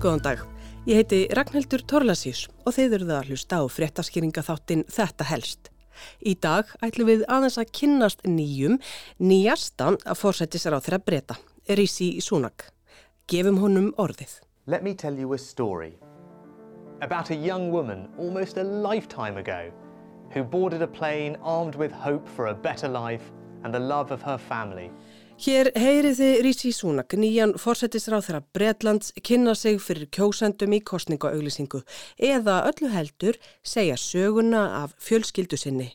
Góðan dag, ég heiti Ragnhildur Torlasís og þeir eru það að hlusta á fréttaskýringa þáttinn Þetta helst. Í dag ætlum við aðeins að kynnast nýjum, nýjasta að fórsætti sér á þeirra breyta, Rísi Súnak. Gefum honum orðið. Let me tell you a story about a young woman almost a lifetime ago who boarded a plane armed with hope for a better life and the love of her family. Hér heyrið þið Rísi Súnak, nýjan fórsættisráð þeirra Breitlands kynna sig fyrir kjósendum í kostningaauðlisingu eða öllu heldur segja söguna af fjölskyldu sinni,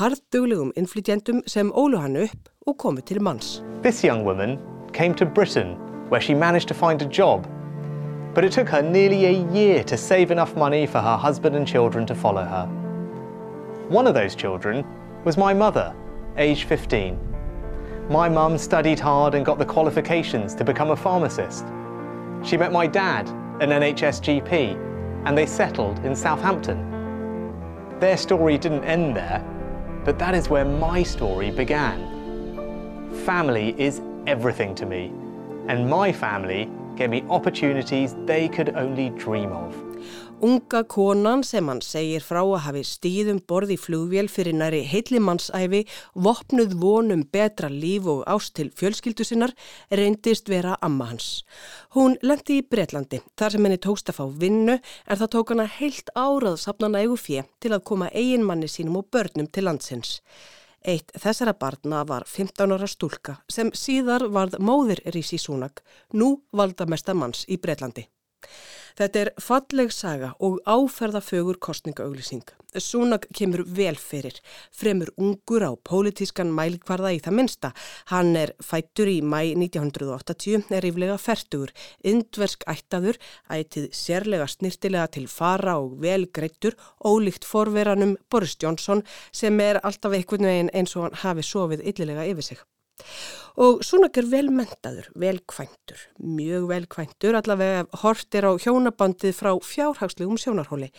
hardduglegum innflytjendum sem ólu hann upp og komu til manns. This young woman came to Britain where she managed to find a job but it took her nearly a year to save enough money for her husband and children to follow her. One of those children was my mother, age 15. My mum studied hard and got the qualifications to become a pharmacist. She met my dad, an NHS GP, and they settled in Southampton. Their story didn't end there, but that is where my story began. Family is everything to me, and my family gave me opportunities they could only dream of. Unga konan sem hann segir frá að hafi stíðum borði flugvél fyrir næri heillimannsæfi, vopnuð vonum betra líf og ást til fjölskyldu sinnar, reyndist vera amma hans. Hún lendi í Breitlandi þar sem henni tókst að fá vinnu en það tók hana heilt árað sapna nægu fjö til að koma eiginmanni sínum og börnum til landsins. Eitt þessara barna var 15 ára stúlka sem síðar varð móðir Rísi Súnak, nú valdamesta manns í Breitlandi. Þetta er falleg saga og áferðafögur kostningaauglýsing. Súnak kemur vel fyrir, fremur ungur á pólitískan mælikvarða í það minsta. Hann er fættur í mæ 1980, er yfirlega færtugur, indversk ættaður, ætið sérlega snirtilega til fara og vel greittur, ólíkt forveranum Boris Johnson sem er alltaf einhvern veginn eins og hann hafi sofið yllilega yfir sig. Og Súnak er velmentaður, velkvæntur, mjög velkvæntur, allavega hortir á hjónabandið frá fjárhagslegum sjónarhóli.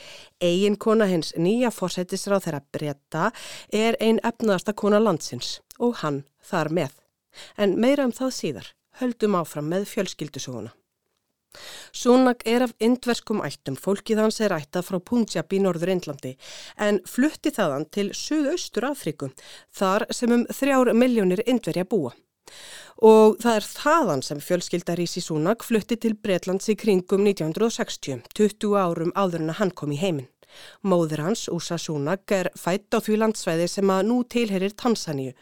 Egin kona hins nýja fórsættisráð þeirra breyta er ein efnaðasta kona landsins og hann þar með. En meira um það síðar, höldum áfram með fjölskyldusuguna. Súnak er af indverskum ættum, fólkið hans er ættað frá Punjab í norður Indlandi en flutti þaðan til Suðaustur Afriku þar sem um þrjár miljónir indverja búa. Og það er þaðan sem fjölskyldar Rísi Súnak flutti til Breitlands í kringum 1960, 20 árum áður en að hann kom í heiminn. Móður hans, Úsa Súnak, er fætt á því landsvæði sem að nú tilherir Tansaníu.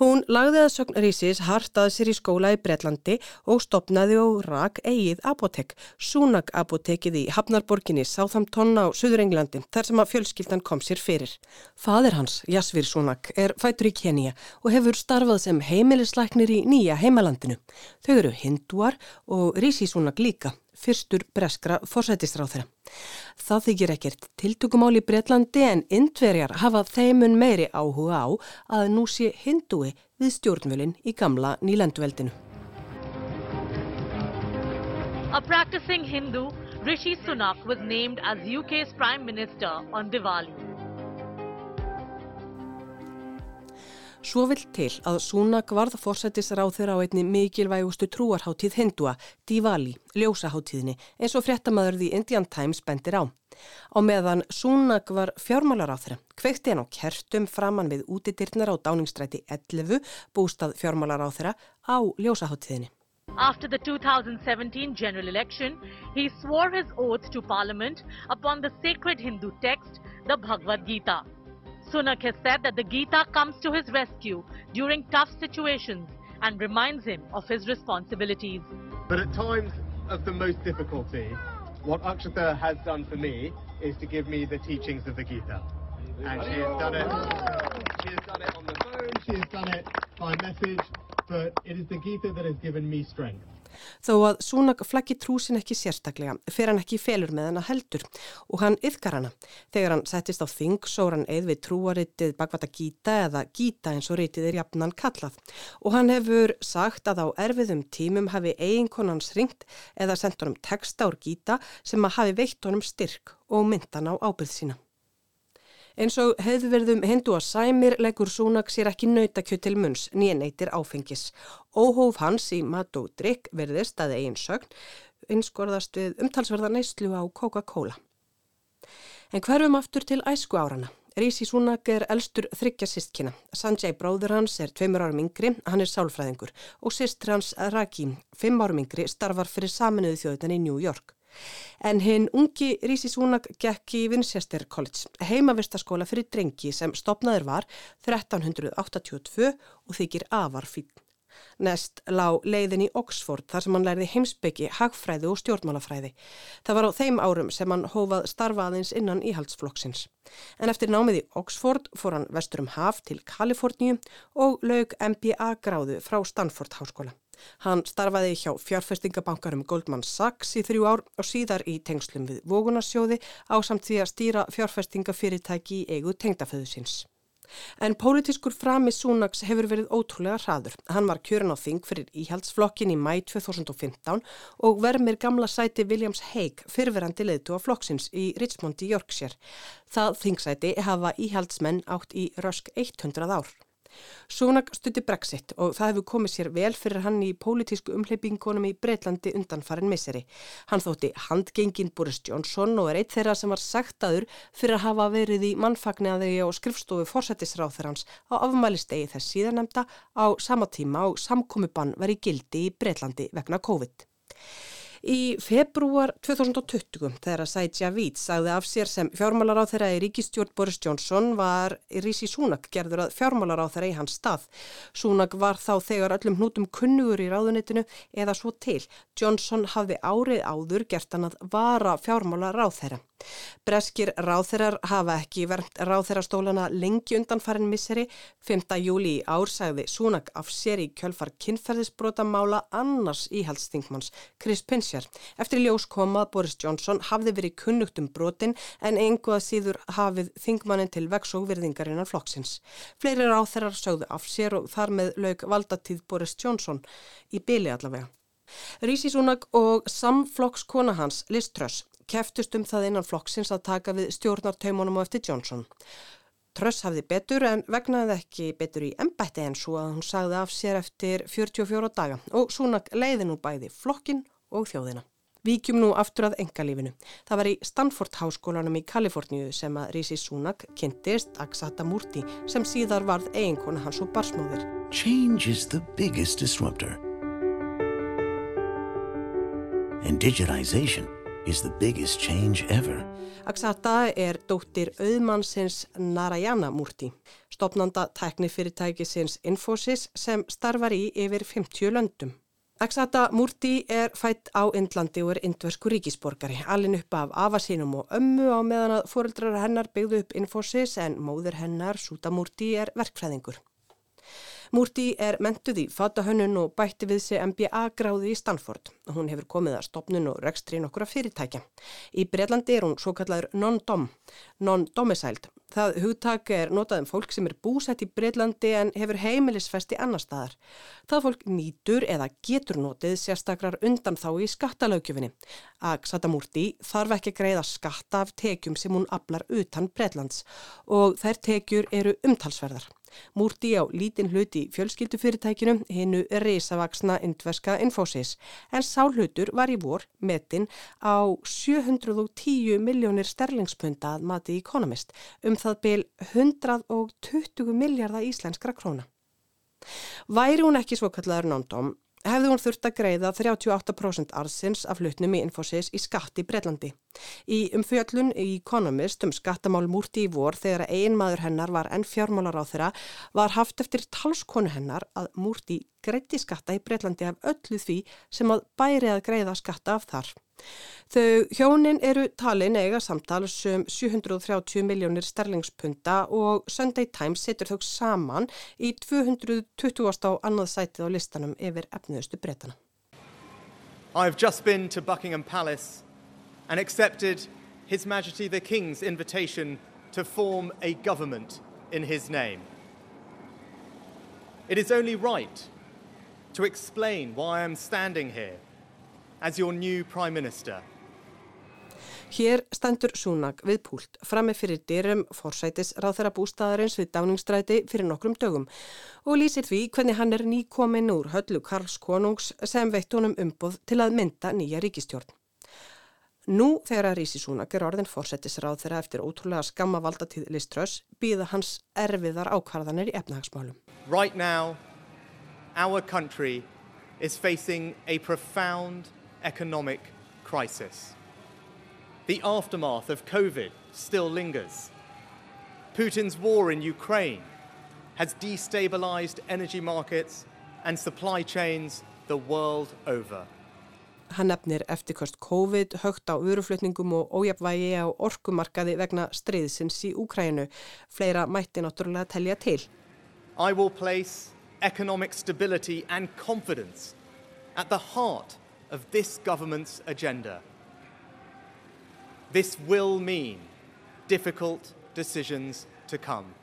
Hún lagði að sögn Rísis hartaði sér í skóla í Breitlandi og stopnaði og rak eigið apotek, Súnak apotekið í Hafnarborginni, Sáþamtón á Suður Englandi, þar sem að fjölskyldan kom sér fyrir. Fadir hans, Jasvir Súnak, er fættur í Kenia og hefur starfað sem heimilisleiknir í nýja heimalandinu. Þau eru hinduar og Rísi Súnak líka fyrstur breskra fórsættistráð þeirra. Það þykir ekkert tiltökumál í Breitlandi en indverjar hafa þeimun meiri áhuga á að nú sé hindúi við stjórnvölinn í gamla nýlenduveldinu. A practicing Hindu, Rishi Sunak was named as UK's Prime Minister on Diwali. Svo vill til að Súnak varð fórsættisráð þeirra á einni mikilvægustu trúarháttíð hindúa, Diwali, ljósaháttíðinni, eins og fréttamaður því Indian Times bendir á. Á meðan Súnak var fjármálaráð þeirra, kveikti hann á kertum framann við útidirnar á dáningstræti 11, bústað fjármálaráð þeirra, á ljósaháttíðinni. After the 2017 general election, he swore his oath to parliament upon the sacred Hindu text, the Bhagavad Gita. Sunak has said that the Gita comes to his rescue during tough situations and reminds him of his responsibilities. But at times of the most difficulty, what Akshata has done for me is to give me the teachings of the Gita. And she has done it. She has done it on the phone, she has done it by message, but it is the Gita that has given me strength. Þó að Súnak flaggi trúsin ekki sérstaklega, fer hann ekki felur með hana heldur og hann yfkar hana. Þegar hann settist á þing sór hann eð við trúaritið bakvata Gita eða Gita eins og ritið er jafnan kallað og hann hefur sagt að á erfiðum tímum hafi eiginkonans ringt eða sendt honum texta úr Gita sem að hafi veitt honum styrk og myndan á ábyrð sína. Eins og hefðverðum hindu að sæmir leggur Súnak sér ekki nautakjöt til munns nýja neytir áfengis. Óhóf hans í mat og drikk verðist að eigin sögn einskorðast við umtalsverða neyslu á Coca-Cola. En hverfum aftur til æsku árana. Rísi Súnak er elstur þryggja sistkina. Sanjay bróður hans er tveimur árum yngri, hann er sálfræðingur og sistr hans Raki, fimm árum yngri, starfar fyrir saminuðu þjóðunan í New York. En hinn ungi Rísi Súnak gekk í Winchester College, heimavistaskóla fyrir drengi sem stopnaður var 1382 og þykir afar fyrir. Nest lág leiðin í Oxford þar sem hann lærði heimsbyggi, hagfræði og stjórnmálafræði. Það var á þeim árum sem hann hófað starfaðins innan íhaldsflokksins. En eftir námið í Oxford fór hann vestur um haf til Kaliforníu og lög MBA gráðu frá Stanford Háskóla. Hann starfaði hjá fjárfestingabankarum Goldman Sachs í þrjú ár og síðar í tengslum við Vogunarsjóði á samt því að stýra fjárfestingafyrirtæki í eigu tengdaföðusins. En pólitískur frami Súnaks hefur verið ótrúlega hraður. Hann var kjörin á þing fyrir íhaldsflokkin í mæ 2015 og vermir gamla sæti Williams Hague fyrverandi leðtu á flokksins í Richmond í Yorkshire. Það þingsæti hafa íhaldsmenn átt í rösk 100 ár. Súnak stutti Brexit og það hefur komið sér vel fyrir hann í pólitísku umhleypingunum í Breitlandi undanfarin miseri. Hann þótti handgengin Boris Johnson og er eitt þeirra sem var sagtaður fyrir að hafa verið í mannfagniðaði og skrifstofu fórsættisráð þeirra hans á afmælistegi þess síðanemda á sama tíma og samkomiðbann var í gildi í Breitlandi vegna COVID. Í februar 2020 þegar Said Javid sagði af sér sem fjármálaráð þeirra í ríkistjórn Boris Johnson var Rísi Súnak gerður að fjármálaráð þeirra í hans stað. Súnak var þá þegar öllum hnútum kunnugur í ráðunitinu eða svo til. Johnson hafði árið áður gert hann að vara fjármálaráð þeirra. Breskir ráþeirar hafa ekki vernt ráþeirastólana lengi undan farin misseri. 5. júli í ár sagði Súnak af sér í kjölfar kynferðisbrotamála annars íhaldsþingmanns Chris Pinsjar. Eftir ljós komað Boris Johnson hafði verið kunnugt um brotin en einhvað síður hafið þingmannin til vex og virðingarinnar flokksins. Fleiri ráþeirar sögðu af sér og þar með lög valdatíð Boris Johnson í byli allavega. Rísi Súnak og samflokkskona hans Liz Truss keftust um það innan flokksins að taka við stjórnartaumunum á eftir Johnson. Tröss hafði betur en vegnaði ekki betur í embætti en svo að hún sagði af sér eftir 44 daga og Súnak leiði nú bæði flokkin og þjóðina. Víkjum nú aftur að engalífinu. Það var í Stanford háskólanum í Kaliforníu sem að Rísi Súnak kynntist Aksata Murti sem síðar varð eiginkona hans og barsmóðir. Change is the biggest disruptor. And digitization is the biggest change ever. Aksata er dóttir auðmannsins Narayana Murti, stopnanda tæknifyrirtækisins Infosys sem starfar í yfir 50 löndum. Aksata Murti er fætt á Indlandi og er indversku ríkisborgari, alin upp af afasínum og ömmu á meðan að fóreldrar hennar byggðu upp Infosys en móður hennar, Súta Murti, er verkfræðingur. Múrti er mentuð í fatahönnun og bætti við sig MBA gráði í Stanford. Hún hefur komið að stopnun og rekstri nokkura fyrirtækja. Í Breitlandi er hún svo kallaður non-dom, non-domiciled. Það hugtak er notað um fólk sem er búsett í Breitlandi en hefur heimilisfesti annar staðar. Það fólk nýtur eða getur notið sérstakrar undan þá í skattalögjöfinni. Aksata Múrti þarf ekki að greiða skatta af tekjum sem hún aflar utan Breitlands og þær tekjur eru umtalsverðar. Múrti á lítinn hluti fjölskyldufyrirtækinu hinnu reysavaksna indverska Infosys en sáhlutur var í vor metin á 710 miljónir sterlingspunta að mati Economist um það byl 120 miljardar íslenskra króna. Væri hún ekki svo kallaður nándóm hefði hún þurft að greiða 38% arsins af hlutnum í Infosys í skatt í Breitlandi. Í umfjöllun í Economist um skattamál múrti í vor þegar ein maður hennar var enn fjármálar á þeirra var haft eftir talskonu hennar að múrti greitti skatta í Breitlandi af öllu því sem að bæri að greiða skatta af þar. Þau hjónin eru talin eiga samtals um 730 miljónir sterlingspunta og Sunday Times setur þau saman í 220. á annað sætið á listanum yfir efniðustu breytana. I've just been to Buckingham Palace and accepted His Majesty the King's invitation to form a government in his name. It is only right to explain why I'm standing here as your new Prime Minister. Hér stendur Súnag við púlt frammi fyrir dyrum forsætis ráþæra bústaðarins við dáningsstræti fyrir nokkrum dögum og lýsir því hvernig hann er nýkominn úr höllu Karls Konungs sem veitt honum umboð til að mynda nýja ríkistjórn. Nú þegar að Rísi Súnag er orðin forsættisráð þeirra eftir ótrúlega skamma valdatíð liströs býða hans erfiðar ákvarðanir í efnahagsmálum. Right now, our country is facing a profound economic crisis. The aftermath of COVID still lingers. Putin's war in Ukraine has destabilized energy markets and supply chains the world over. Hann nefnir eftirkost COVID, högt á vöruflutningum og ójapvægi á orkumarkaði vegna stríðsins í Úkrænu. Fleira mætti náttúrulega telja til. I will place economic stability and confidence at the heart of this government's agenda. This will mean difficult decisions to come.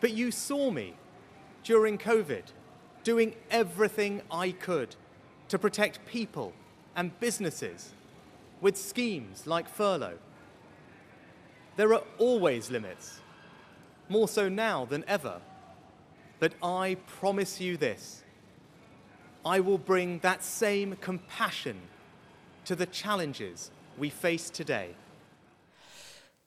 But you saw me during COVID doing everything I could to protect people and businesses with schemes like furlough. There are always limits, more so now than ever. But I promise you this I will bring that same compassion to the challenges we face today.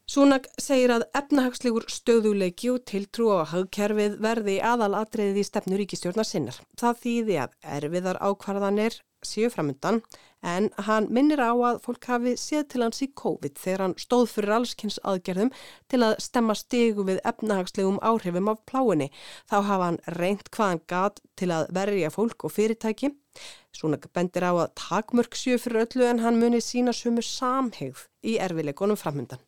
Súnag segir að efnahagslegur stöðuleiki og tiltrú á hagkerfið verði aðalatriðið í stefnu ríkistjórnar sinnar. Það þýði að erfiðar ákvarðanir séu framundan en hann minnir á að fólk hafi séð til hans í COVID þegar hann stóð fyrir allskynns aðgerðum til að stemma stegu við efnahagslegum áhrifum af pláinni. Þá hafa hann reynt hvaðan gat til að verja fólk og fyrirtæki. Súnag bendir á að takmörk séu fyrir öllu en hann muni sína sumu samhegð í erfileikonum framundan.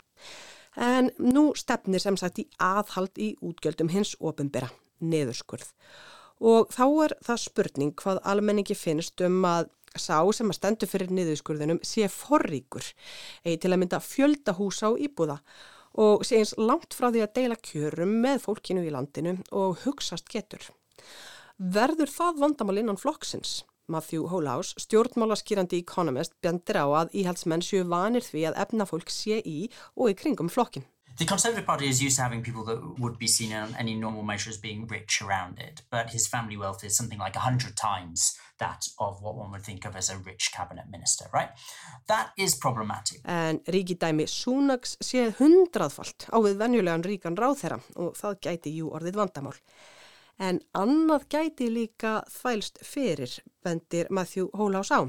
En nú stefnir sem sagt í aðhald í útgjöldum hins ofinbera, neðurskurð. Og þá er það spurning hvað almenningi finnst um að sá sem að stendur fyrir niðurskurðunum sé forríkur, eigi til að mynda fjölda húsa á íbúða og sé eins langt frá því að deila kjörum með fólkinu í landinu og hugsast getur. Verður það vandamál innan flokksins? Matthew Holaus, stjórnmálaskýrandi Economist, bendir á að íhaldsmenn séu vanir því að efna fólk sé í og í kringum flokkin. The Conservative Party is used to having people that would be seen in any normal measure as being rich around it, but his family wealth is something like 100 times that of what one would think of as a rich cabinet minister, right? That is problematic. En ríkidæmi Súnags sé hundraðfalt á við venjulegan ríkan ráð þeirra og það gæti jú orðið vandamál. En annað gæti líka þvælst fyrir, bendir Matthew Hólás á.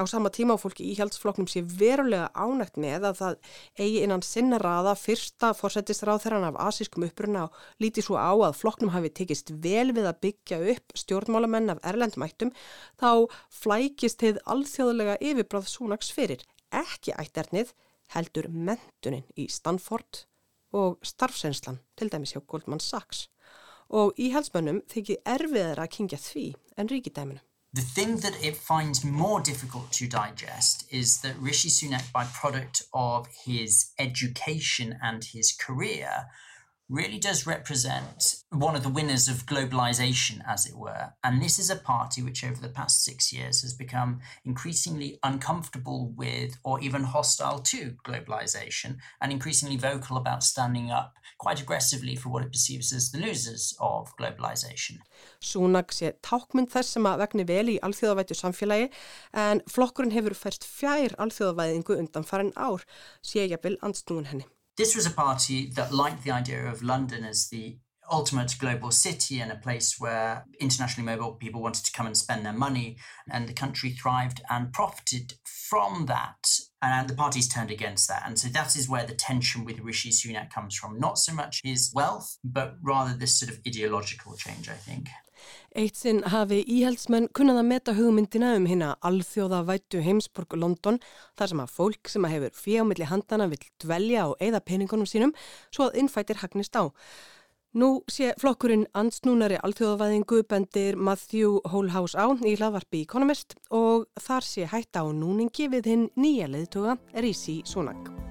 Á sama tíma á fólki íhjaldsfloknum sé verulega ánægt með að það eigi innan sinna raða fyrsta fórsættisráð þeirran af asískum uppruna og líti svo á að floknum hafi tekist vel við að byggja upp stjórnmálamenn af erlendmættum þá flækist þið alþjóðlega yfirbráð súnags fyrir. Ekki ætternið heldur mentunin í Stanford og starfsenslan til dæmis hjá Goldman Sachs og íhalsmönnum þykir erfiðar að kingja því en ríkidæminu. The thing that it finds more difficult to digest is that Rishi Sunak, by product of his education and his career, really does represent one of the winners of globalization, as it were. And this is a party which, over the past six years, has become increasingly uncomfortable with or even hostile to globalization and increasingly vocal about standing up quite aggressively for what it perceives as the losers of globalization. Súnak sé tákmynd þess sem að vegni vel í alþjóðavættu samfélagi en flokkurinn hefur færst fjær alþjóðavæðingu undan farin ár, sé ég vel anstnúin henni. This was a party that liked the idea of London as the ultimate global city and a place where internationally mobile people wanted to come and spend their money, and the country thrived and profited from that. And the parties turned against that. And so that is where the tension with Rishi Sunak comes from. Not so much his wealth, but rather this sort of ideological change, I think. Eitt sinn hafi íhaldsmenn kunnað að meta hugmyndina um hérna alþjóða vættu heimsborg London þar sem að fólk sem að hefur fjámiðli handana vil dvelja og eigða peningunum sínum svo að innfættir hagnist á. Nú sé flokkurinn ansnúnari alþjóðavæðingu bendir Matthew Holhouse á í hlaðvarpi Economist og þar sé hætta á núningi við hinn nýja leðtuga Rísi Súnag.